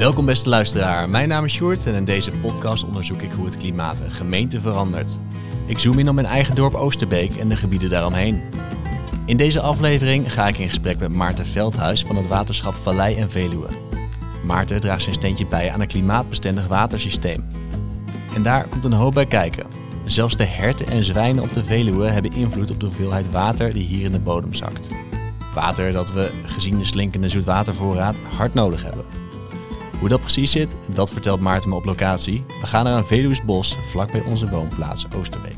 Welkom beste luisteraar, mijn naam is Sjoerd en in deze podcast onderzoek ik hoe het klimaat een gemeente verandert. Ik zoom in op mijn eigen dorp Oosterbeek en de gebieden daaromheen. In deze aflevering ga ik in gesprek met Maarten Veldhuis van het waterschap Vallei en Veluwe. Maarten draagt zijn steentje bij aan een klimaatbestendig watersysteem. En daar komt een hoop bij kijken. Zelfs de herten en zwijnen op de Veluwe hebben invloed op de hoeveelheid water die hier in de bodem zakt. Water dat we, gezien de slinkende zoetwatervoorraad, hard nodig hebben. Hoe dat precies zit, dat vertelt Maarten me op locatie. We gaan naar een Veluws bos vlakbij onze woonplaats Oosterbeek.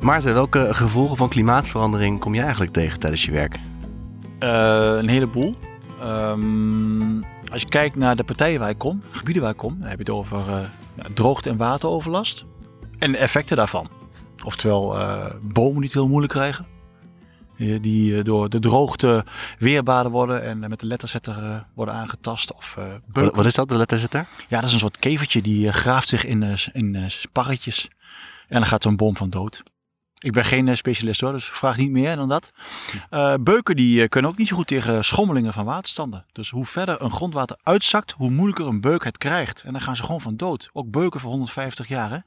Maarten, welke gevolgen van klimaatverandering kom je eigenlijk tegen tijdens je werk? Uh, een heleboel. Um, als je kijkt naar de partijen waar ik kom, gebieden waar ik kom, dan heb je het over uh, droogte- en wateroverlast en de effecten daarvan. Oftewel uh, bomen die het heel moeilijk krijgen, die door de droogte weerbaarder worden en met de letterzetter worden aangetast. Of, wat, wat is dat, de letterzetter? Ja, dat is een soort kevertje die graaft zich in, in sparretjes en dan gaat zo'n boom van dood. Ik ben geen specialist hoor, dus vraag niet meer dan dat. Uh, beuken die kunnen ook niet zo goed tegen schommelingen van waterstanden. Dus hoe verder een grondwater uitzakt, hoe moeilijker een beuk het krijgt. En dan gaan ze gewoon van dood. Ook beuken voor 150 jaar. Hè?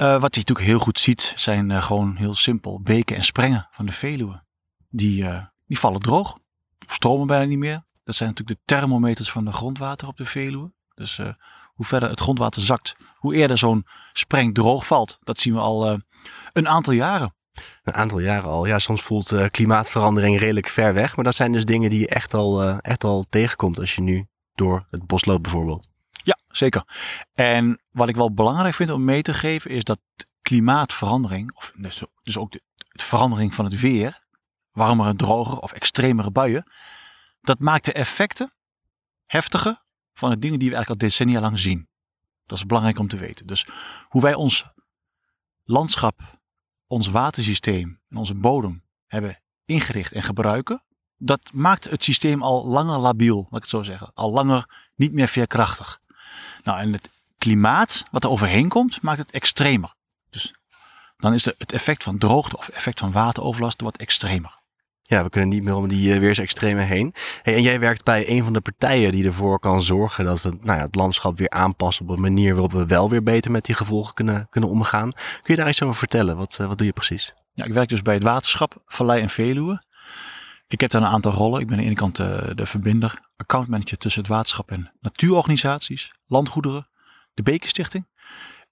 Uh, wat je natuurlijk heel goed ziet, zijn uh, gewoon heel simpel beken en sprengen van de Veluwe. Die, die vallen droog, stromen bijna niet meer. Dat zijn natuurlijk de thermometers van de grondwater op de Veluwe. Dus hoe verder het grondwater zakt, hoe eerder zo'n spreng droog valt. Dat zien we al een aantal jaren. Een aantal jaren al. Ja, soms voelt klimaatverandering redelijk ver weg. Maar dat zijn dus dingen die je echt al, echt al tegenkomt als je nu door het bos loopt bijvoorbeeld. Ja, zeker. En wat ik wel belangrijk vind om mee te geven is dat klimaatverandering, of dus, dus ook de, de verandering van het weer, warmere, droger of extremere buien, dat maakt de effecten heftiger van de dingen die we eigenlijk al decennia lang zien. Dat is belangrijk om te weten. Dus hoe wij ons landschap, ons watersysteem en onze bodem hebben ingericht en gebruiken, dat maakt het systeem al langer labiel, laat ik het zo zeggen. Al langer niet meer veerkrachtig. Nou, en het klimaat wat er overheen komt, maakt het extremer. Dus dan is de, het effect van droogte of effect van wateroverlast wat extremer. Ja, we kunnen niet meer om die uh, weersextremen heen. Hey, en jij werkt bij een van de partijen die ervoor kan zorgen dat we nou ja, het landschap weer aanpassen op een manier waarop we wel weer beter met die gevolgen kunnen, kunnen omgaan. Kun je daar iets over vertellen? Wat, uh, wat doe je precies? Ja, ik werk dus bij het waterschap Vallei en Veluwe. Ik heb daar een aantal rollen. Ik ben aan de ene kant de, uh, de verbinder, accountmanager tussen het waterschap en natuurorganisaties, landgoederen, de Bekenstichting.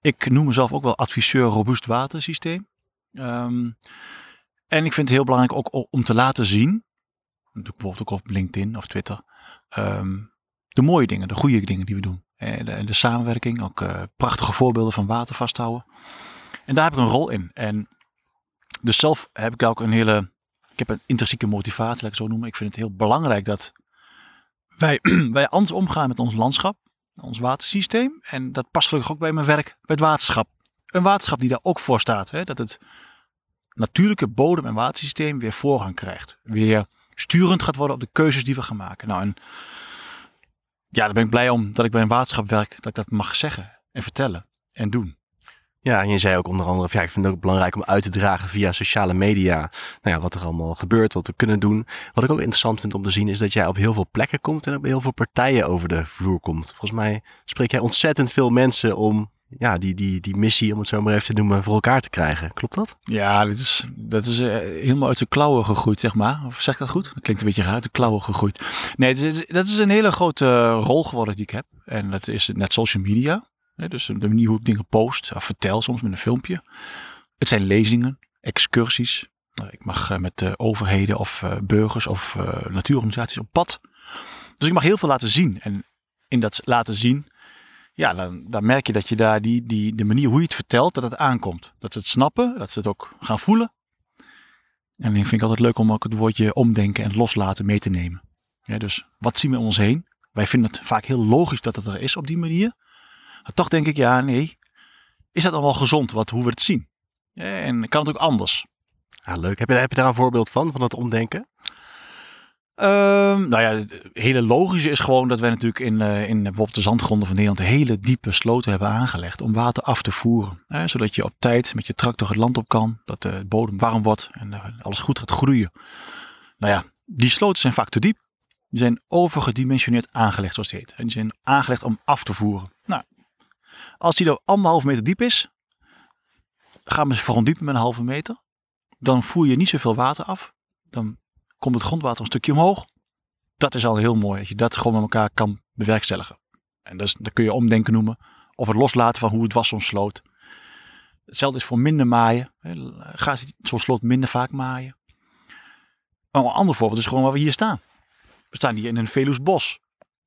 Ik noem mezelf ook wel adviseur robuust watersysteem. Um, en ik vind het heel belangrijk ook om te laten zien, bijvoorbeeld ook op LinkedIn of Twitter, um, de mooie dingen, de goede dingen die we doen. En de, de samenwerking, ook uh, prachtige voorbeelden van water vasthouden. En daar heb ik een rol in. En dus zelf heb ik ook een hele, ik heb een intrinsieke motivatie, laat ik zo noemen. Ik vind het heel belangrijk dat wij, wij anders omgaan met ons landschap, ons watersysteem. En dat past gelukkig ook bij mijn werk bij het waterschap. Een waterschap die daar ook voor staat. Hè, dat het natuurlijke bodem- en watersysteem weer voorrang krijgt. Weer sturend gaat worden op de keuzes die we gaan maken. Nou, ja, daar ben ik blij om dat ik bij een waterschap werk, dat ik dat mag zeggen en vertellen en doen. Ja, en je zei ook onder andere, ja, ik vind het ook belangrijk om uit te dragen via sociale media, nou ja, wat er allemaal gebeurt, wat we kunnen doen. Wat ik ook interessant vind om te zien, is dat jij op heel veel plekken komt en op heel veel partijen over de vloer komt. Volgens mij spreek jij ontzettend veel mensen om ja, die, die, die missie, om het zo maar even te noemen, voor elkaar te krijgen. Klopt dat? Ja, dit is, dat is uh, helemaal uit de klauwen gegroeid, zeg maar. Of zeg ik dat goed? Dat klinkt een beetje raar, uit de klauwen gegroeid. Nee, dat is, dat is een hele grote uh, rol geworden die ik heb. En dat is net social media. Dus de manier hoe ik dingen post, of vertel soms met een filmpje. Het zijn lezingen, excursies. Nou, ik mag uh, met overheden of burgers of natuurorganisaties op pad. Dus ik mag heel veel laten zien. En in dat laten zien ja, dan, dan merk je dat je daar die, die, de manier hoe je het vertelt, dat het aankomt. Dat ze het snappen, dat ze het ook gaan voelen. En ik vind ik altijd leuk om ook het woordje omdenken en loslaten mee te nemen. Dus wat zien we om ons heen? Wij vinden het vaak heel logisch dat het er is op die manier. Maar toch denk ik, ja, nee. Is dat dan wel gezond wat, hoe we het zien? En kan het ook anders? Ja, leuk. Heb je, heb je daar een voorbeeld van, van het omdenken? Um, nou ja, het hele logische is gewoon dat wij natuurlijk in, uh, in bijvoorbeeld de zandgronden van Nederland hele diepe sloten hebben aangelegd om water af te voeren. Hè, zodat je op tijd met je tractor het land op kan, dat de bodem warm wordt en uh, alles goed gaat groeien. Nou ja, die sloten zijn vaak te diep. Die zijn overgedimensioneerd aangelegd, zoals het heet. En die zijn aangelegd om af te voeren. Nou, als die er anderhalve meter diep is, gaan we verondiepen met een halve meter. Dan voer je niet zoveel water af. Dan komt het grondwater een stukje omhoog. Dat is al heel mooi, als je dat gewoon met elkaar kan bewerkstelligen. En dat, is, dat kun je omdenken noemen. Of het loslaten van hoe het was zo'n sloot. Hetzelfde is voor minder maaien. Gaat zo'n sloot minder vaak maaien. een ander voorbeeld is gewoon waar we hier staan. We staan hier in een Veluws bos.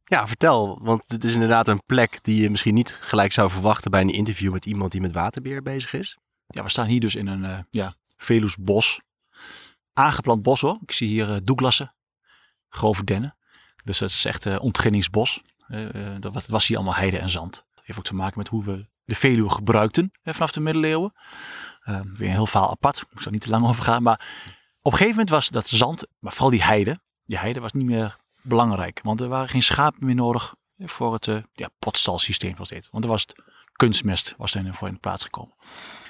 Ja, vertel. Want dit is inderdaad een plek die je misschien niet gelijk zou verwachten bij een interview met iemand die met waterbeheer bezig is. Ja, we staan hier dus in een uh, ja, Veluws bos. Aangeplant bos hoor. Ik zie hier uh, douglassen, grove dennen. Dus dat is echt uh, ontginningsbos. dat was hier allemaal heide en zand. Dat heeft ook te maken met hoe we de Veluwe gebruikten hè, vanaf de middeleeuwen. weer een heel verhaal apart. Ik zal niet te lang over gaan. Maar op een gegeven moment was dat zand, maar vooral die heide. Die heide was niet meer belangrijk. Want er waren geen schapen meer nodig voor het uh, ja, potstalsysteem zoals dit. Want er was het kunstmest was er voor in de plaats gekomen.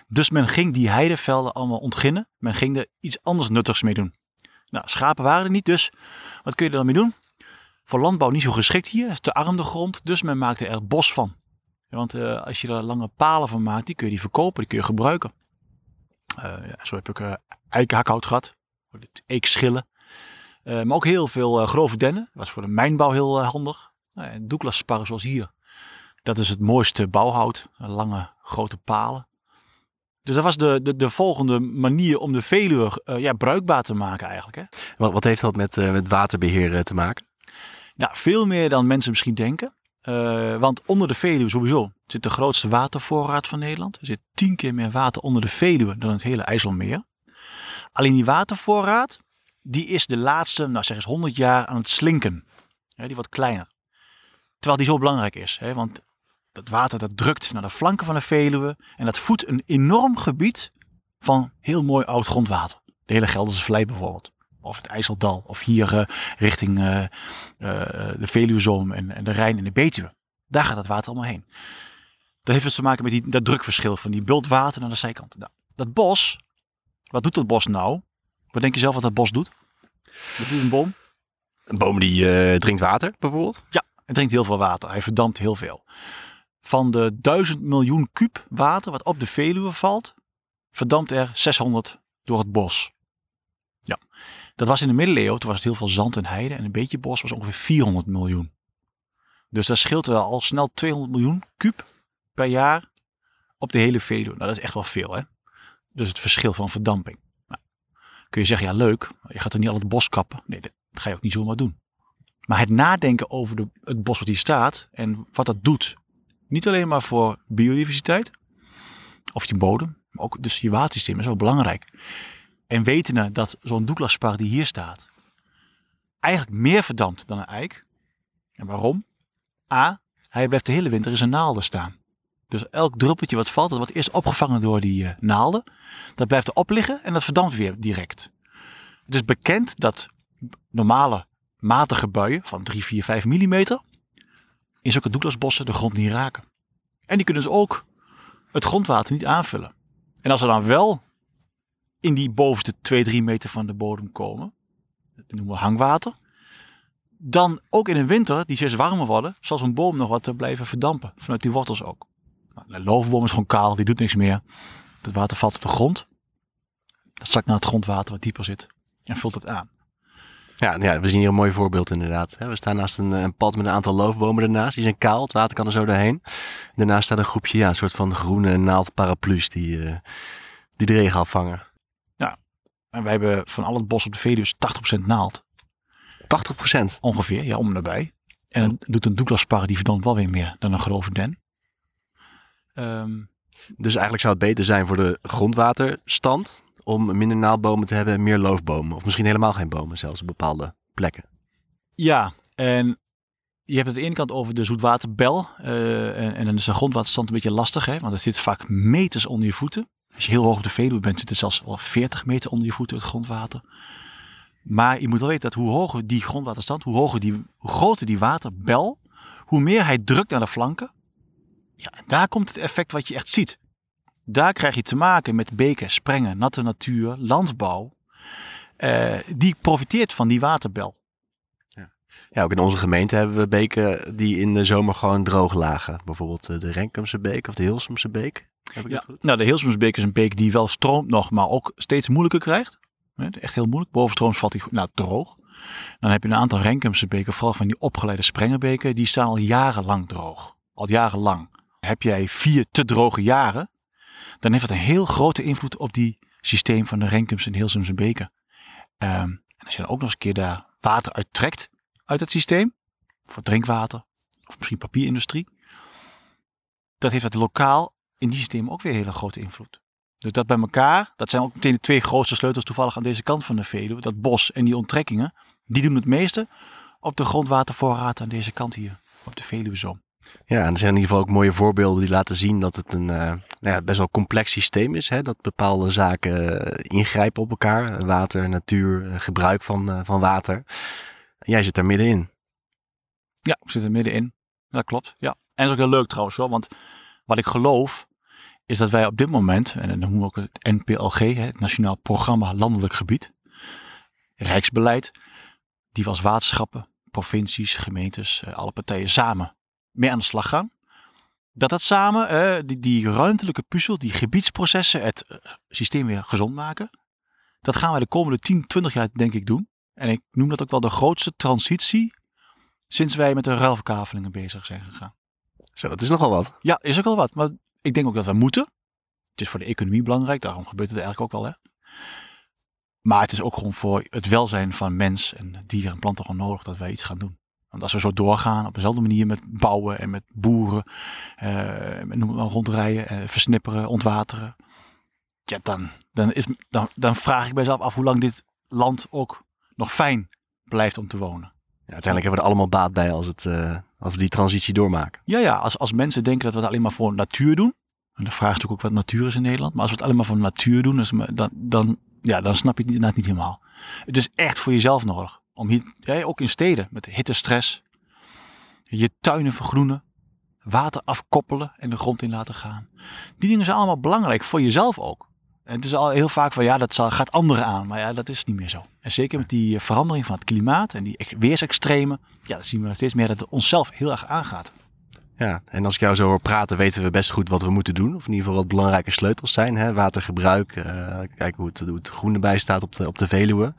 Dus men ging die heidevelden allemaal ontginnen. Men ging er iets anders nuttigs mee doen. Nou, schapen waren er niet, dus wat kun je er dan mee doen? Voor landbouw niet zo geschikt hier, te arm de grond, dus men maakte er bos van. want uh, als je er lange palen van maakt, die kun je die verkopen, die kun je gebruiken. Uh, ja, zo heb ik uh, eikenhakhout gehad, eekschillen. Uh, maar ook heel veel grove dennen, was voor de mijnbouw heel handig. Douglas sparren zoals hier, dat is het mooiste bouwhout, lange grote palen. Dus dat was de, de, de volgende manier om de Veluwe uh, ja, bruikbaar te maken eigenlijk. Hè? Wat, wat heeft dat met, uh, met waterbeheer uh, te maken? Nou, veel meer dan mensen misschien denken. want onder de Veluwe sowieso zit de grootste watervoorraad van Nederland. Er zit tien keer meer water onder de Veluwe dan het hele IJsselmeer. Alleen die watervoorraad, die is de laatste, nou zeg eens 100 jaar aan het slinken. Die wordt kleiner. Terwijl die zo belangrijk is. Hè? Want dat water dat drukt naar de flanken van de Veluwe. En dat voedt een enorm gebied van heel mooi oud grondwater. De hele Gelderse Vlei bijvoorbeeld. Of het IJsseldal. Of hier uh, richting uh, uh, de Veluwezoom en, en, de Rijn en de Betuwe. Daar gaat het water allemaal heen. Dat heeft dus te maken met die, dat drukverschil van die bultwater naar de zijkant. Nou, dat bos, wat doet dat bos nou? Wat denk je zelf wat dat bos doet? Wat doet een boom? Een boom die drinkt water bijvoorbeeld? Ja, hij drinkt heel veel water. Hij verdampt heel veel. Van de 1000 miljoen kuub water wat op de Veluwe valt, verdampt er 600 door het bos. Ja, dat was in de middeleeuwen, toen was het heel veel zand en heide en een beetje bos was ongeveer 400 miljoen. Dus dat scheelt wel al snel 200 miljoen kuub per jaar op de hele Veluwe. Nou, dat is echt wel veel, hè? Dus het verschil van verdamping. Kun je zeggen, ja leuk, je gaat er niet al het bos kappen. Nee, dat ga je ook niet zomaar doen. Maar het nadenken over de, het bos wat hier staat en wat dat doet niet alleen maar voor biodiversiteit of je bodem, maar ook dus je watersysteem is wel belangrijk. En wetende dat zo'n Douglaspar die hier staat eigenlijk meer verdampt dan een eik. En waarom? A, hij blijft de hele winter in zijn naalden staan. Dus elk druppeltje wat valt, dat wordt eerst opgevangen door die uh, naalden. Dat blijft er op liggen en dat verdampt weer direct. Het is bekend dat normale matige buien van 3, 4, 5 millimeter in zulke Douglasbossen de grond niet raken. En die kunnen dus ook het grondwater niet aanvullen. En als ze dan wel in die bovenste 2, 3 meter van de bodem komen, dat noemen we hangwater, dan ook in de winter, die steeds warmer worden, zal zo'n boom nog wat blijven verdampen. Vanuit die wortels ook. Nou, de loofboom is gewoon kaal, die doet niks meer. Het water valt op de grond. Dat zakt naar het grondwater wat dieper zit en vult het aan. Ja, ja, we zien hier een mooi voorbeeld inderdaad. We staan naast een, een, pad met een aantal loofbomen ernaast. Die zijn kaal, het water kan er zo doorheen. Daarnaast staat een groepje, ja, een soort van groene naaldparaplu's die, uh, die de regen afvangen. Ja, en wij hebben van al het bos op de Veluwe 80% naald. 80%? Ongeveer, ja, om en nabij. En dan doet een Douglaspar die verdampt wel weer meer dan een grove den. Um, dus eigenlijk zou het beter zijn voor de grondwaterstand om minder naaldbomen te hebben en meer loofbomen. Of misschien helemaal geen bomen, zelfs op bepaalde plekken. Ja, en je hebt het aan de ene kant over de zoetwaterbel. Uh, en, en, dan is de grondwaterstand een beetje lastig, hè, want het zit vaak meters onder je voeten. Als je heel hoog op de Veluwe bent, zit het zelfs wel 40 meter onder je voeten, het grondwater. Maar je moet wel weten dat hoe hoger die grondwaterstand, hoe, hoger die, hoe groter die waterbel, hoe meer hij drukt naar de flanken. Ja, en daar komt het effect wat je echt ziet. Daar krijg je te maken met beken, sprengen, natte natuur, landbouw. eh, die profiteert van die waterbel. Ja, ook in onze gemeente hebben we beken die in de zomer gewoon droog lagen. Bijvoorbeeld eh, de Renkumse beek of de Hilsumse beek. Heb ik Ja. goed? Nou, de Hilsumsbeek is een beek die wel stroomt nog, maar ook steeds moeilijker krijgt. Echt heel moeilijk. Bovenstrooms valt hij nou, droog. Dan heb je een aantal Renkumse beken, vooral van die opgeleide sprengerbeken, die staan al jarenlang droog. Al jarenlang. Heb jij vier te droge jaren, dan heeft dat een heel grote invloed op die systeem van de Renkumse en Hilsumse beken. Ehm, en als je dan ook nog eens een keer daar water uit trekt uit het systeem, voor drinkwater of misschien papierindustrie, dat heeft dat lokaal in die systemen ook weer hele grote invloed. Dus dat bij elkaar, dat zijn ook meteen de twee grootste sleutels toevallig aan deze kant van de Veluwe. Dat bos en die onttrekkingen, die doen het meeste op de grondwatervoorraad aan deze kant hier, op de Veluwezoom. Ja, en er zijn in ieder geval ook mooie voorbeelden die laten zien dat het een eh, nou ja, best wel complex systeem is. Hè? Dat bepaalde zaken eh, ingrijpen op elkaar. Water, natuur, eh, gebruik van, van water. Jij zit daar middenin. Ja, we zitten middenin. Dat klopt, ja. En dat is ook heel leuk trouwens wel, want wat ik geloof is dat wij op dit moment, en dan noemen we ook het NPLG, het Nationaal Programma Landelijk Gebied, Rijksbeleid, die we als waterschappen, provincies, gemeentes, alle partijen samen mee aan de slag gaan. Dat dat samen, eh, die, die ruimtelijke puzzel, die gebiedsprocessen, het eh, systeem weer gezond maken. Dat gaan wij de komende 10, 20 jaar denk ik doen. En ik noem dat ook wel de grootste transitie sinds wij met de ruilverkavelingen bezig zijn gegaan. Zo, dat is nogal wat. Ja, is ook wel wat. Maar ik denk ook dat we moeten. Het is voor de economie belangrijk, daarom gebeurt het eigenlijk ook wel. Hè? Maar het is ook gewoon voor het welzijn van mens en dier en planten gewoon nodig dat wij iets gaan doen. Want als we zo doorgaan op dezelfde manier met bouwen en met boeren, eh, met noem het maar rondrijden, eh, versnipperen, ontwateren. Ja, dan, dan, is, dan, dan vraag ik mezelf af hoe lang dit land ook nog fijn blijft om te wonen. Ja, uiteindelijk hebben we er allemaal baat bij als, het, eh, als we die transitie doormaken. Ja, ja als, als mensen denken dat we het alleen maar voor natuur doen. En de vraag is natuurlijk ook wat natuur is in Nederland. Maar als we het alleen maar voor natuur doen, dus dan, dan, ja, dan snap je het inderdaad niet helemaal. Het is echt voor jezelf nodig. Om hier, ook in steden, met hittestress. Je tuinen vergroenen. Water afkoppelen en de grond in laten gaan. Die dingen zijn allemaal belangrijk voor jezelf ook. En het is al heel vaak van ja, dat gaat anderen aan. Maar ja, dat is niet meer zo. En zeker met die eh, verandering van het klimaat en die ex- weersextremen. Ja, dan zien we steeds meer dat het onszelf heel erg aangaat. Ja, en als ik jou zo hoor praten, weten we best goed wat we moeten doen. Of in ieder geval wat belangrijke sleutels zijn. Hè? Watergebruik, eh, kijken hoe het, hoe het groen erbij staat op de, op de Veluwe.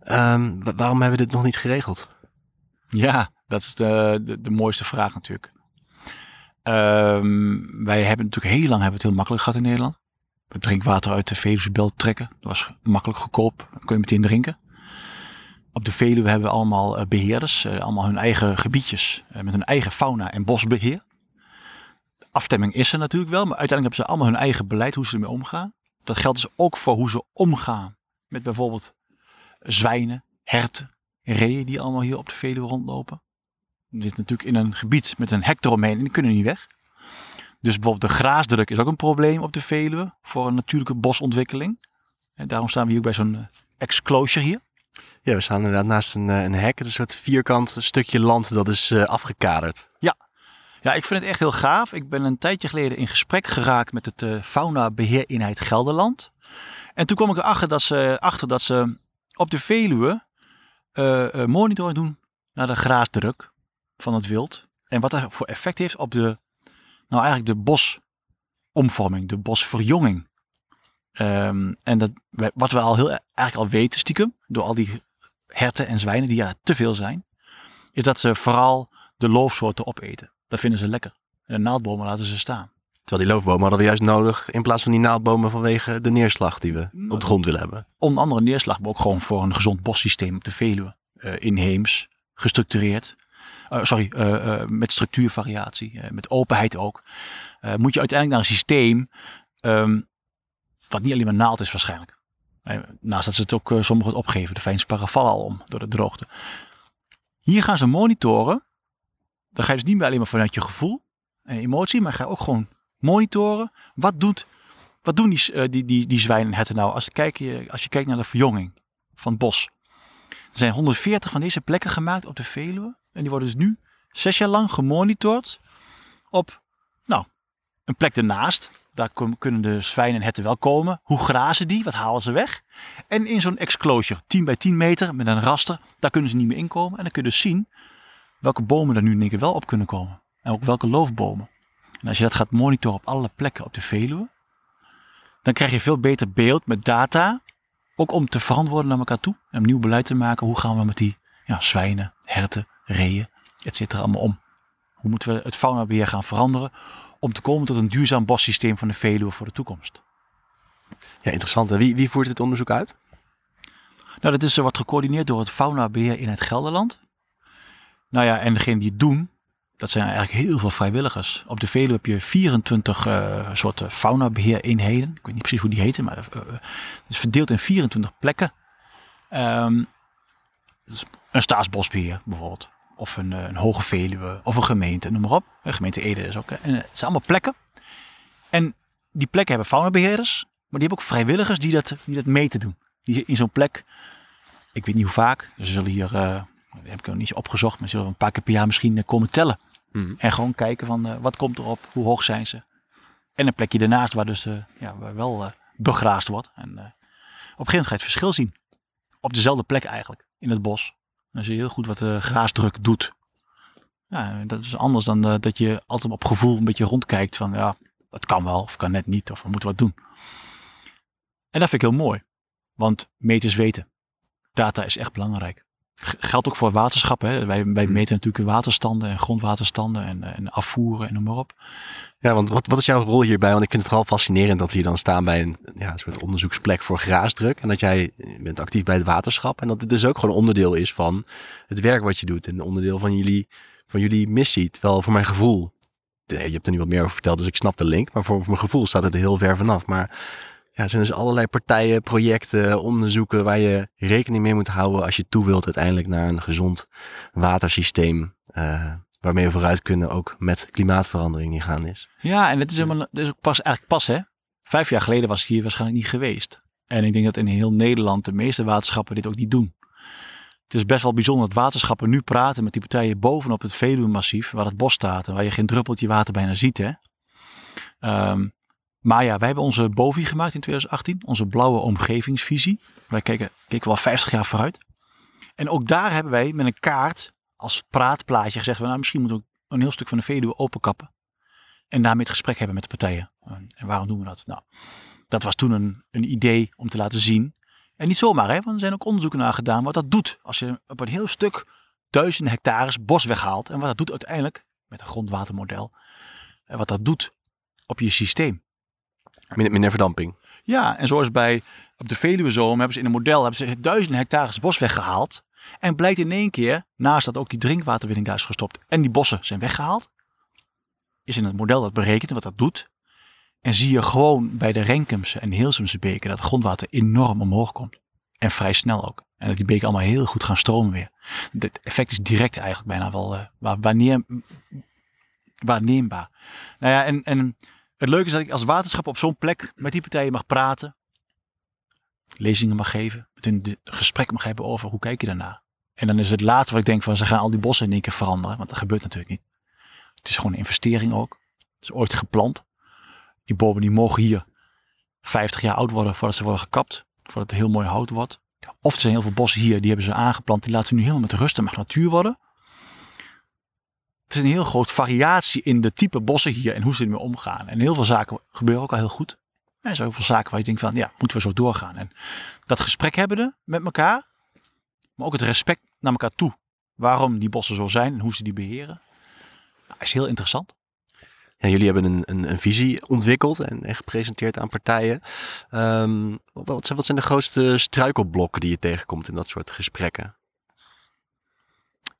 Ehm, wa- waarom hebben we dit nog niet geregeld? Ja, dat is de, de, mooiste vraag natuurlijk. Ehm, wij hebben natuurlijk heel lang hebben het heel makkelijk gehad in Nederland. We drinkwater uit de Veluwebelt trekken. Dat was makkelijk goedkoop. Dan kun je meteen drinken. Op de Veluwe hebben we allemaal eh, beheerders. eh, allemaal hun eigen gebiedjes. eh, met hun eigen fauna- en bosbeheer. Afstemming is er natuurlijk wel. Maar uiteindelijk hebben ze allemaal hun eigen beleid hoe ze ermee omgaan. Dat geldt dus ook voor hoe ze omgaan met bijvoorbeeld zwijnen, herten, reeën die allemaal hier op de Veluwe rondlopen. We zitten natuurlijk in een gebied met een hek eromheen en die kunnen niet weg. Dus bijvoorbeeld de graasdruk is ook een probleem op de Veluwe voor een natuurlijke bosontwikkeling. En daarom staan we hier ook bij zo'n eh, exclosure hier. Ja, we staan inderdaad naast een, eh, een hek. Een soort vierkant stukje land dat is eh, afgekaderd. Ja, ik vind het echt heel gaaf. Ik ben een tijdje geleden in gesprek geraakt met het eh fauna-beheereenheid Gelderland. En toen kwam ik erachter dat ze, achter dat ze op de Veluwe monitoring doen naar de graasdruk van het wild. En wat dat voor effect heeft op de, nou eigenlijk de bosomvorming, de bosverjonging. Ehm, en dat, wat we al heel eigenlijk al weten stiekem, door al die herten en zwijnen die er te veel zijn, is dat ze vooral de loofsoorten opeten. Dat vinden ze lekker. En de naaldbomen laten ze staan. Terwijl die loofbomen hadden we juist nodig in plaats van die naaldbomen vanwege de neerslag die we op de grond willen hebben. Onder andere neerslag, maar ook gewoon voor een gezond bossysteem op de Veluwe. Eh, inheems, gestructureerd. Eh, sorry, eh, eh, met structuurvariatie, eh, met openheid ook. Eh, moet je uiteindelijk naar een systeem ehm, wat niet alleen maar naald is waarschijnlijk. Naast dat ze het ook sommigen het opgeven. De fijnsparen vallen al om door de droogte. Hier gaan ze monitoren. Dan ga je dus niet meer alleen maar vanuit je gevoel en emotie, maar ga je ook gewoon monitoren. Wat doet wat doen die, eh, die, die, die zwijnen en herten nou? Als je, kijkt, als je kijkt naar de verjonging van het bos. Er zijn 140 van deze plekken gemaakt op de Veluwe. En die worden dus nu zes jaar lang gemonitord op nou, een plek ernaast. Daar kun- kunnen de zwijnen en herten wel komen. Hoe grazen die? Wat halen ze weg? En in zo'n exclosure, 10 bij 10 meter met een raster, daar kunnen ze niet meer inkomen. En dan kun je dus zien welke bomen er nu in één keer wel op kunnen komen. En ook welke loofbomen. En als je dat gaat monitoren op alle plekken op de Veluwe, dan krijg je veel beter beeld met data. Ook om te verantwoorden naar elkaar toe. En om nieuw beleid te maken. Hoe gaan we met die ja, zwijnen, herten, reeën, et cetera allemaal om? Hoe moeten we het faunabeheer gaan veranderen om te komen tot een duurzaam bossysteem van de Veluwe voor de toekomst? Ja, interessant. En wie, wie voert dit onderzoek uit? Nou, dat is wat gecoördineerd door het faunabeheer in het Gelderland. Nou ja, en degene die het doen, dat zijn eigenlijk heel veel vrijwilligers. Op de Veluwe heb je 24 eh soorten faunabeheereenheden. Ik weet niet precies hoe die heten, maar eh, eh, het is verdeeld in 24 plekken. Ehm, dus een staatsbosbeheer bijvoorbeeld. Of een, een hoge Veluwe. Of een gemeente, noem maar op. Een gemeente Ede is ook. En, het zijn allemaal plekken. En die plekken hebben faunabeheerders. Maar die hebben ook vrijwilligers die dat, die dat meten doen. Die in zo'n plek, ik weet niet hoe vaak. Ze zullen hier, dat heb ik nog niet opgezocht. Maar ze zullen een paar keer per jaar misschien komen tellen. Mhm. En gewoon kijken van eh, wat komt erop, hoe hoog zijn ze. En een plekje ernaast waar dus eh, ja, wel eh, begraasd wordt. En op een gegeven moment ga je het verschil zien. Op dezelfde plek eigenlijk, in het bos. Dan zie je heel goed wat de graasdruk doet. Ja, dat is anders dan dat je altijd op gevoel een beetje rondkijkt van ja, het kan wel of kan net niet of we moeten wat doen. En dat vind ik heel mooi. Want meters weten. Data is echt belangrijk. Geldt ook voor waterschappen. Hè. Wij, wij Hmm. meten natuurlijk waterstanden en grondwaterstanden en, en afvoeren en noem maar op. Ja, want wat, wat is jouw rol hierbij? Want ik vind het vooral fascinerend dat we hier dan staan bij een, ja, een soort onderzoeksplek voor graasdruk. En dat jij bent actief bij het waterschap. En dat het dus ook gewoon onderdeel is van het werk wat je doet. En onderdeel van jullie, van jullie missie. Terwijl voor mijn gevoel, je hebt er nu wat meer over verteld, dus ik snap de link. Maar voor, voor mijn gevoel staat het er heel ver vanaf. Maar ja, er zijn dus allerlei partijen, projecten, onderzoeken waar je rekening mee moet houden als je toe wilt uiteindelijk naar een gezond watersysteem. eh, waarmee we vooruit kunnen ook met klimaatverandering die gaan is. Ja, en het is, helemaal, is ook pas, eigenlijk pas hè. Vijf jaar geleden was het hier waarschijnlijk niet geweest. En ik denk dat in heel Nederland de meeste waterschappen dit ook niet doen. Het is best wel bijzonder dat waterschappen nu praten met die partijen bovenop het Veluwe-massief, waar het bos staat en waar je geen druppeltje water bijna ziet. Hè? Ehm, maar ja, wij hebben onze BOVI gemaakt in 2018, onze blauwe omgevingsvisie. Wij keken, keken wel 50 jaar vooruit. En ook daar hebben wij met een kaart als praatplaatje gezegd, nou, misschien moeten we een heel stuk van de Veluwe openkappen. En daarmee het gesprek hebben met de partijen. En en waarom doen we dat? Nou, dat was toen een, een idee om te laten zien. En niet zomaar, hè, want er zijn ook onderzoeken naar gedaan wat dat doet. Als je op een heel stuk duizenden hectares bos weghaalt. En wat dat doet uiteindelijk, met een grondwatermodel. En wat dat doet op je systeem. Minder, verdamping. Ja, en zoals bij op de Veluwezoom hebben ze in een model hebben ze duizenden hectares bos weggehaald. En blijkt in één keer, naast dat ook die drinkwaterwinning daar is gestopt en die bossen zijn weggehaald, is in het model dat berekent wat dat doet. En zie je gewoon bij de Renkemse en Heelsumse beken dat het grondwater enorm omhoog komt. En vrij snel ook. En dat die beken allemaal heel goed gaan stromen weer. Het effect is direct eigenlijk bijna wel wanneer, waarneembaar. Nou ja, en, en het leuke is dat ik als waterschap op zo'n plek met die partijen mag praten. Lezingen mag geven. Met hun gesprek mag hebben over hoe kijk je daarna. En dan is het laatste wat ik denk van ze gaan al die bossen in één keer veranderen. Want dat gebeurt natuurlijk niet. Het is gewoon een investering ook. Het is ooit geplant. Die bomen die mogen hier 50 jaar oud worden voordat ze worden gekapt. Voordat het heel mooi hout wordt. Of er zijn heel veel bossen hier, die hebben ze aangeplant. Die laten ze nu helemaal met rust. en mag natuur worden. Het is een heel groot variatie in de type bossen hier en hoe ze ermee omgaan. En heel veel zaken gebeuren ook al heel goed. En er zijn ook veel zaken waar je denkt van, ja, moeten we zo doorgaan. En dat gesprek hebben met elkaar, maar ook het respect naar elkaar toe. Waarom die bossen zo zijn en hoe ze die beheren, is heel interessant. Ja, jullie hebben een, een, een visie ontwikkeld en, en gepresenteerd aan partijen. Ehm, wat, zijn, wat zijn de grootste struikelblokken die je tegenkomt in dat soort gesprekken?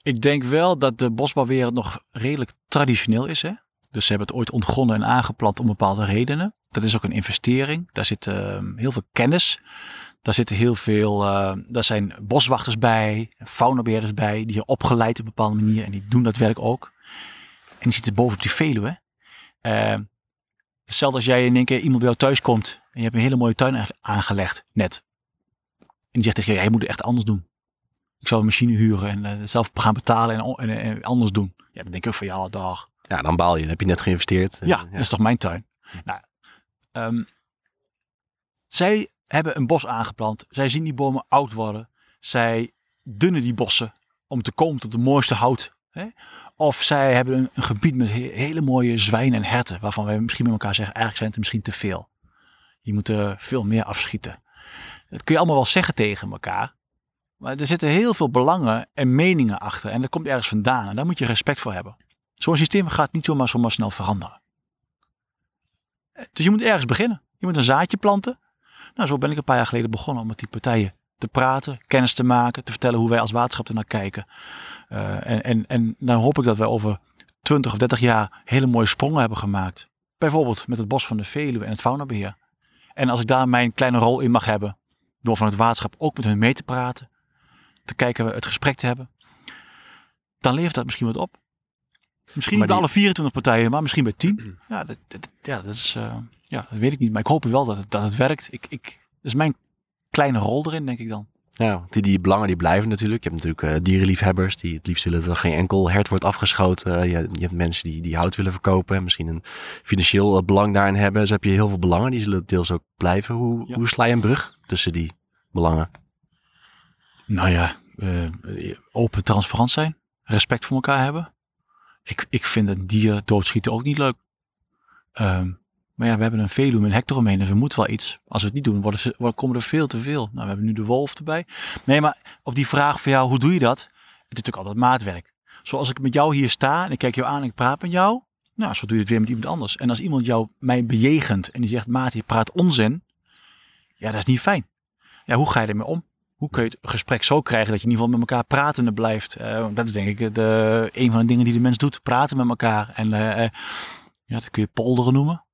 Ik denk wel dat de bosbouwwereld nog redelijk traditioneel is. Hè? Dus ze hebben het ooit ontgonnen en aangeplant om bepaalde redenen. Dat is ook een investering. Daar zit ehm, heel veel kennis. Daar zitten heel veel, eh, daar zijn boswachters bij, faunabeheerders bij, die je opgeleid op een bepaalde manier en die doen dat werk ook. En die zitten boven op die Veluwe. Uh, hetzelfde als jij in één keer iemand bij jou thuis komt en je hebt een hele mooie tuin aangelegd, net. En die zegt tegen je, jij moet het echt anders doen. Ik zou een machine huren en uh, zelf gaan betalen en, en, en, anders doen. Ja, dan denk ik ook van ja, dag. Ja, dan baal je. Dan heb je net geïnvesteerd. Ja, dat is toch mijn tuin. Nou, ehm, zij hebben een bos aangeplant. Zij zien die bomen oud worden. Zij dunnen die bossen om te komen tot de mooiste hout. Hè? Of zij hebben een, een gebied met he- hele mooie zwijnen en herten. Waarvan wij misschien met elkaar zeggen, eigenlijk zijn het er misschien te veel. Je moet er veel meer afschieten. Dat kun je allemaal wel zeggen tegen elkaar. Maar er zitten heel veel belangen en meningen achter. En dat komt ergens vandaan. En daar moet je respect voor hebben. Zo'n systeem gaat niet zomaar, zomaar snel veranderen. Dus je moet ergens beginnen. Je moet een zaadje planten. Nou, zo ben ik een paar jaar geleden begonnen om met die partijen te praten, kennis te maken, te vertellen hoe wij als waterschap ernaar kijken. Eh, en, en, en dan hoop ik dat wij over 20 of 30 jaar hele mooie sprongen hebben gemaakt. Bijvoorbeeld met het bos van de Veluwe en het faunabeheer. En als ik daar mijn kleine rol in mag hebben, door van het waterschap ook met hun mee te praten, te kijken, het gesprek te hebben, dan levert dat misschien wat op. Misschien Maar niet bij die- alle 24 partijen, maar misschien bij 10. Ja, dat, dat, ja, dat is, eh, ja, dat weet ik niet. Maar ik hoop wel dat het, dat het werkt. Ik, ik, dat is mijn kleine rol erin, denk ik dan. Ja, die, die belangen die blijven natuurlijk. Je hebt natuurlijk eh, dierenliefhebbers die het liefst willen dat er geen enkel hert wordt afgeschoten. Je, je hebt mensen die, die hout willen verkopen en misschien een financieel eh, belang daarin hebben. Dus heb je heel veel belangen, die zullen deels ook blijven. Hoe, Ja. hoe sla je een brug tussen die belangen? Nou ja, open, transparant zijn. Respect voor elkaar hebben. Ik, ik vind een dier doodschieten ook niet leuk. Ehm, maar ja, we hebben een veluwe een hek eromheen. Dus we moeten wel iets. Als we het niet doen, worden ze, komen er veel te veel. Nou, we hebben nu de wolf erbij. Nee, maar op die vraag van jou, hoe doe je dat? Het is natuurlijk altijd maatwerk. Zoals ik met jou hier sta en ik kijk jou aan en ik praat met jou. Nou, zo doe je het weer met iemand anders. En als iemand jou mij bejegent en die zegt, maat, je praat onzin. Ja, dat is niet fijn. Ja, hoe ga je ermee om? Hoe kun je het gesprek zo krijgen dat je in ieder geval met elkaar pratende blijft? Eh, dat is denk ik de, een van de dingen die de mens doet. Praten met elkaar. En eh, eh, ja, dat kun je polderen noemen.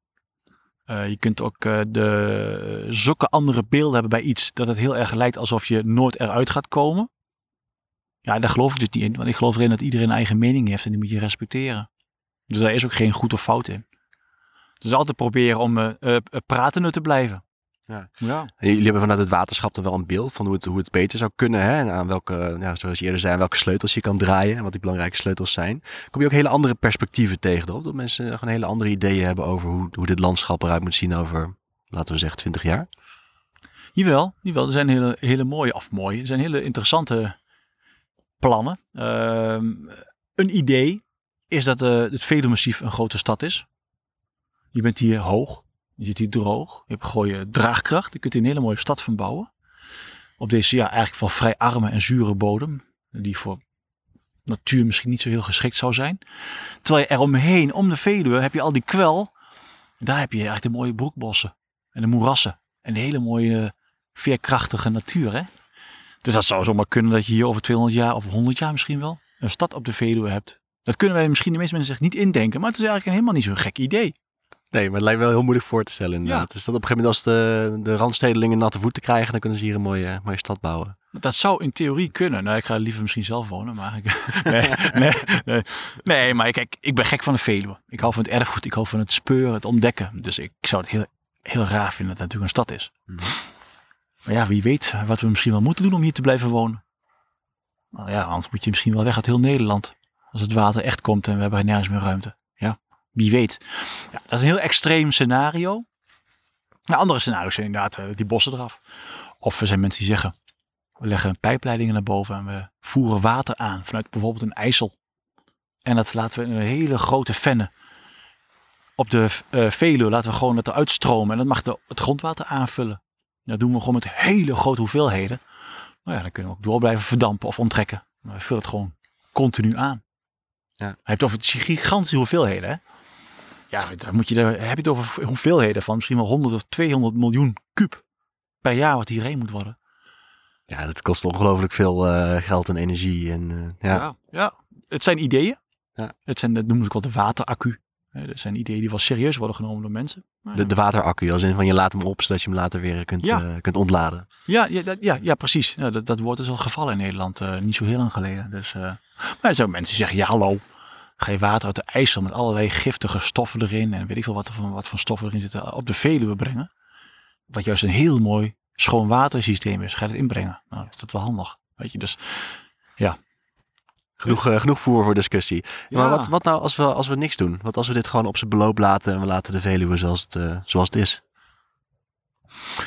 Eh, je kunt ook eh, de, zulke andere beelden hebben bij iets dat het heel erg lijkt alsof je nooit eruit gaat komen. Ja, daar geloof ik dus niet in. Want ik geloof erin dat iedereen een eigen mening heeft en die moet je respecteren. Dus daar is ook geen goed of fout in. Dus altijd proberen om eh eh, pratende te blijven. Ja. ja. Jullie hebben vanuit het waterschap dan wel een beeld van hoe het, hoe het beter zou kunnen. Hè? En aan welke, ja, zoals je eerder zei, welke sleutels je kan draaien. En wat die belangrijke sleutels zijn. Kom je ook hele andere perspectieven tegen. Toch? Dat mensen gewoon hele andere ideeën hebben over hoe, hoe dit landschap eruit moet zien over, laten we zeggen, 20 jaar. Jawel, jawel, er zijn hele, hele mooie, of mooie, er zijn hele interessante plannen. Ehm, een idee is dat eh, het Veluwe-massief een grote stad is. Je bent hier hoog, je zit hier droog, je hebt gooie draagkracht. Je kunt hier een hele mooie stad van bouwen. Op deze ja, eigenlijk wel vrij arme en zure bodem, die voor natuur misschien niet zo heel geschikt zou zijn. Terwijl je eromheen, om de Veluwe, heb je al die kwel. Daar heb je eigenlijk de mooie broekbossen en de moerassen. En de hele mooie veerkrachtige natuur. Hè? Dus dat zou zomaar kunnen dat je hier over 200 jaar of 100 jaar misschien wel een stad op de Veluwe hebt. Dat kunnen wij misschien de meeste mensen zich niet indenken. Maar het is eigenlijk helemaal niet zo'n gek idee. Nee, maar het lijkt wel heel moeilijk voor te stellen inderdaad. Dus dat op een gegeven moment als de, de randstedelingen natte voeten krijgen, dan kunnen ze hier een mooie, mooie stad bouwen. Dat zou in theorie kunnen. Nou, ik ga liever misschien zelf wonen. Maar ik, nee, nee, nee, nee, maar kijk, ik ben gek van de Veluwe. Ik hou van het erfgoed. Ik hou van het speuren, het ontdekken. Dus ik zou het heel, heel raar vinden dat het natuurlijk een stad is. Mhm. Maar ja, wie weet wat we misschien wel moeten doen om hier te blijven wonen. Nou ja, anders moet je misschien wel weg uit heel Nederland. Als het water echt komt en we hebben nergens meer ruimte. Wie weet. Ja, dat is een heel extreem scenario. Nou, andere scenario's zijn inderdaad eh, die bossen eraf. Of er zijn mensen die zeggen, we leggen pijpleidingen naar boven en we voeren water aan vanuit bijvoorbeeld een IJssel. En dat laten we in een hele grote vennen op de eh Veluwe laten we gewoon dat eruit stromen. En dat mag de, het grondwater aanvullen. Dat doen we gewoon met hele grote hoeveelheden. Nou ja, dan kunnen we ook door blijven verdampen of onttrekken. Maar we vullen het gewoon continu aan. Ja. Je hebt het over gigantische hoeveelheden. Hè? Ja, dan moet je er, heb je het over hoeveelheden van misschien wel 100 of 200 miljoen kuub per jaar wat hierheen moet worden. Ja, dat kost ongelooflijk veel eh, geld en energie. En, eh, ja. Ja, ja. het zijn ideeën. Ja. Het zijn, dat noemen ze ook wel de wateraccu. Dat zijn ideeën die wel serieus worden genomen door mensen. De, de wateraccu, als in van je laat hem op, zodat je hem later weer kunt, Ja. eh, kunt ontladen. Ja, ja, dat- ja, ja precies. Ja, dat, dat woord is al gevallen in Nederland. niet zo heel lang geleden. Dus, maar er zijn mensen die zeggen, ja hallo. Ga je water uit de IJssel met allerlei giftige stoffen erin. En weet ik veel wat, er van, wat voor stoffen erin zitten. Op de Veluwe brengen. Wat juist een heel mooi schoon watersysteem is. Ga je het inbrengen. Nou, is dat wel handig. Weet je, dus ja. Genoeg, eh, genoeg voer voor discussie. Ja, Maar wat, wat nou als we, als we niks doen? Wat als we dit gewoon op zijn beloop laten en we laten de Veluwe zoals het, eh, zoals het is?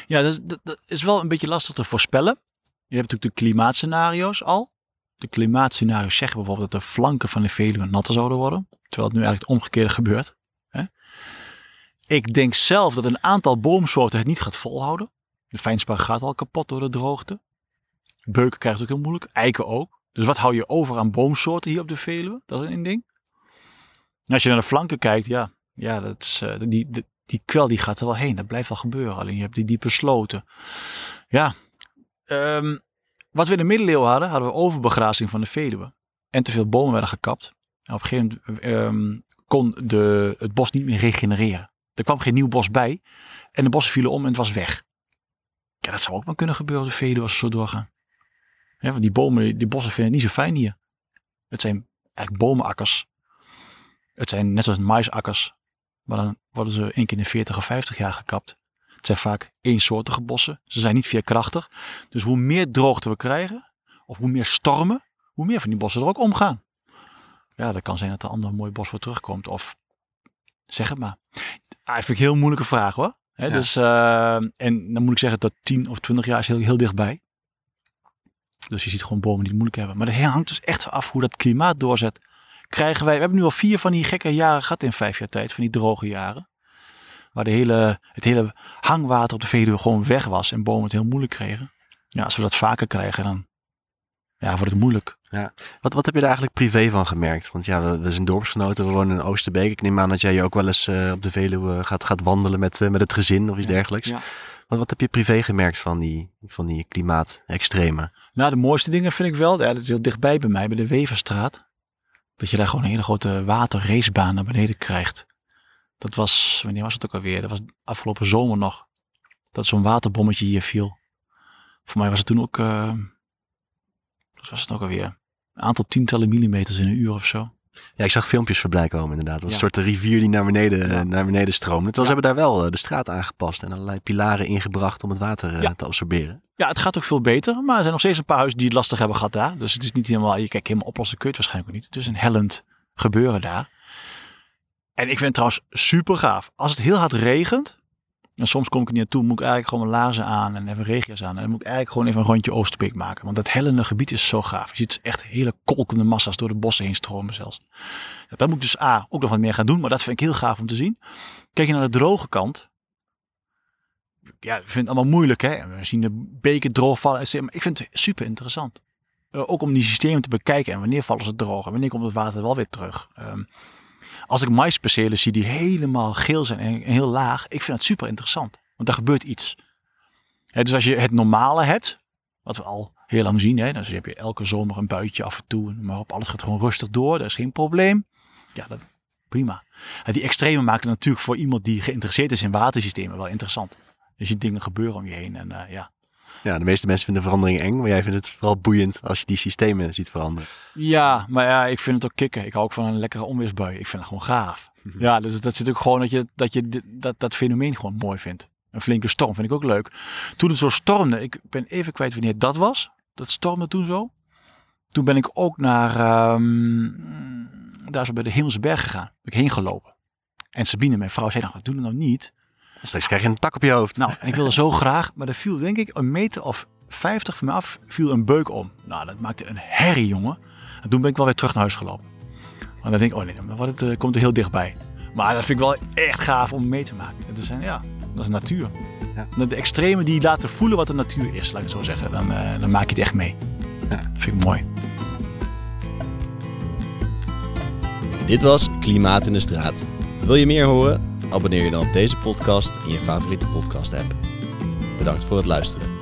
Ja, dat is, dat, dat is wel een beetje lastig te voorspellen. Je hebt natuurlijk de klimaatscenario's al. De klimaatscenario's zeggen bijvoorbeeld dat de flanken van de Veluwe natter zouden worden. Terwijl het nu eigenlijk het omgekeerde gebeurt. Hè? Ik denk zelf dat een aantal boomsoorten het niet gaat volhouden. De fijnspar gaat al kapot door de droogte. Beuken krijgt het ook heel moeilijk. Eiken ook. Dus wat hou je over aan boomsoorten hier op de Veluwe? Dat is een ding. Als je naar de flanken kijkt, ja, ja dat is, eh, die, die, die kwel die gaat er wel heen. Dat blijft wel gebeuren. Alleen je hebt die diepe sloten. Ja, ehm, wat we in de middeleeuwen hadden, hadden we overbegrazing van de Veluwe. En te veel bomen werden gekapt. En op een gegeven moment ehm, kon de, het bos niet meer regenereren. Er kwam geen nieuw bos bij. En de bossen vielen om en het was weg. Ja, dat zou ook maar kunnen gebeuren de Veluwe als zo doorgaan. Want die bomen, die bossen vinden het niet zo fijn hier. Het zijn eigenlijk bomenakkers. Het zijn net zoals maisakkers. Maar dan worden ze één keer in de 40 of 50 jaar gekapt. Het zijn vaak eensoortige bossen. Ze zijn niet veerkrachtig. Dus hoe meer droogte we krijgen, of hoe meer stormen, hoe meer van die bossen er ook omgaan. Ja, dat kan zijn dat er een ander mooi bos voor terugkomt. Of zeg het maar. Ah, vind ik een heel moeilijke vraag hoor. Ja. dus, eh, en dan moet ik zeggen dat 10 of 20 jaar is heel, heel dichtbij. Dus je ziet gewoon bomen die het moeilijk hebben. Maar dat hangt dus echt af hoe dat klimaat doorzet. Krijgen wij, we hebben nu al vier van die gekke jaren gehad in vijf jaar tijd. Van die droge jaren. Waar de hele, het hele hangwater op de Veluwe gewoon weg was. En bomen het heel moeilijk kregen. Ja, als we dat vaker krijgen dan ja, wordt het moeilijk. Wat, wat heb je daar eigenlijk privé van gemerkt? Want ja, we, we zijn dorpsgenoten, we wonen in Oosterbeek. Ik neem aan dat jij je ook wel eens eh, op de Veluwe gaat, gaat wandelen met, eh, met het gezin of iets Ja, dergelijks. ja. Wat, wat heb je privé gemerkt van die, van die klimaatextremen? Nou, de mooiste dingen vind ik wel, ja, dat is heel dichtbij bij mij, bij de Weverstraat. Dat je daar gewoon een hele grote waterracebaan naar beneden krijgt. Dat was, wanneer was het ook alweer? Dat was afgelopen zomer nog. Dat zo'n waterbommetje hier viel. Voor mij was het toen ook, wat was het ook alweer? Een aantal tientallen millimeters in een uur of zo. Ja, ik zag filmpjes voorbij komen inderdaad. Het was Ja. een soort rivier die naar beneden, Ja. naar beneden stroomde. Terwijl Ja. ze hebben daar wel eh, de straat aangepast en allerlei pilaren ingebracht om het water eh, te absorberen. Ja, het gaat ook veel beter, maar er zijn nog steeds een paar huizen die het lastig hebben gehad daar. Dus het is niet helemaal, je kijkt helemaal oplossen kun je het waarschijnlijk ook niet. Het is een hellend gebeuren daar. En ik vind het trouwens super gaaf. Als het heel hard regent, en soms kom ik er niet naartoe, moet ik eigenlijk gewoon mijn laarzen aan en even regenjas aan. En dan moet ik eigenlijk gewoon even een rondje Oosterbeek maken. Want dat hellende gebied is zo gaaf. Je ziet echt hele kolkende massa's door de bossen heen stromen zelfs. Dat moet ik dus A, ook nog wat meer gaan doen, maar dat vind ik heel gaaf om te zien. Kijk je naar de droge kant, ja, ik vind het allemaal moeilijk. Hè? We zien de beken droogvallen. et cetera, Maar ik vind het super interessant. Eh, ook om die systemen te bekijken. En wanneer vallen ze droog? En wanneer komt het water wel weer terug? Ehm, als ik maispercelen zie die helemaal geel zijn en, heel laag. Ik vind het super interessant. Want daar gebeurt iets. Dus als je het normale hebt. Wat we al heel lang zien. Hè, dan heb je elke zomer een buitje af en toe. Maar op alles gaat gewoon rustig door. Dat is geen probleem. Ja, dat, prima. Die extreme maken natuurlijk voor iemand die geïnteresseerd is in watersystemen wel interessant. Je ziet dingen gebeuren om je heen. En eh, ja. Ja, de meeste mensen vinden verandering eng, maar jij vindt het vooral boeiend als je die systemen ziet veranderen. ja, maar ja, ik vind het ook kicken. Ik hou ook van een lekkere onweersbui. Ik vind het gewoon gaaf. Ja, dus dat zit ook gewoon dat je dat, je dat, dat fenomeen gewoon mooi vindt. Een flinke storm vind ik ook leuk. Toen het zo stormde, ik ben even kwijt wanneer dat was. Dat stormde toen zo. Toen ben ik ook naar, ehm, daar zo bij de Hemelse Berg gegaan. Ben ik heen gelopen. En Sabine, mijn vrouw, zei nog, doe het nou niet. Straks krijg je een tak op je hoofd. Nou, en ik wilde zo graag, maar er viel denk ik een meter of 50 van me af, viel een beuk om. Nou, dat maakte een herrie, jongen. En toen ben ik wel weer terug naar huis gelopen. Maar dan denk ik, oh nee, dan wordt het, eh, komt er heel dichtbij. Maar dat vind ik wel echt gaaf om mee te maken. Zijn, ja, dat is natuur. Ja. De extreme die laten voelen wat de natuur is, laat ik het zo zeggen. Dan, eh, dan maak je het echt mee. Ja. Dat vind ik mooi. Dit was Klimaat in de Straat. Wil je meer horen? Abonneer je dan op deze podcast in je favoriete podcast app. Bedankt voor het luisteren.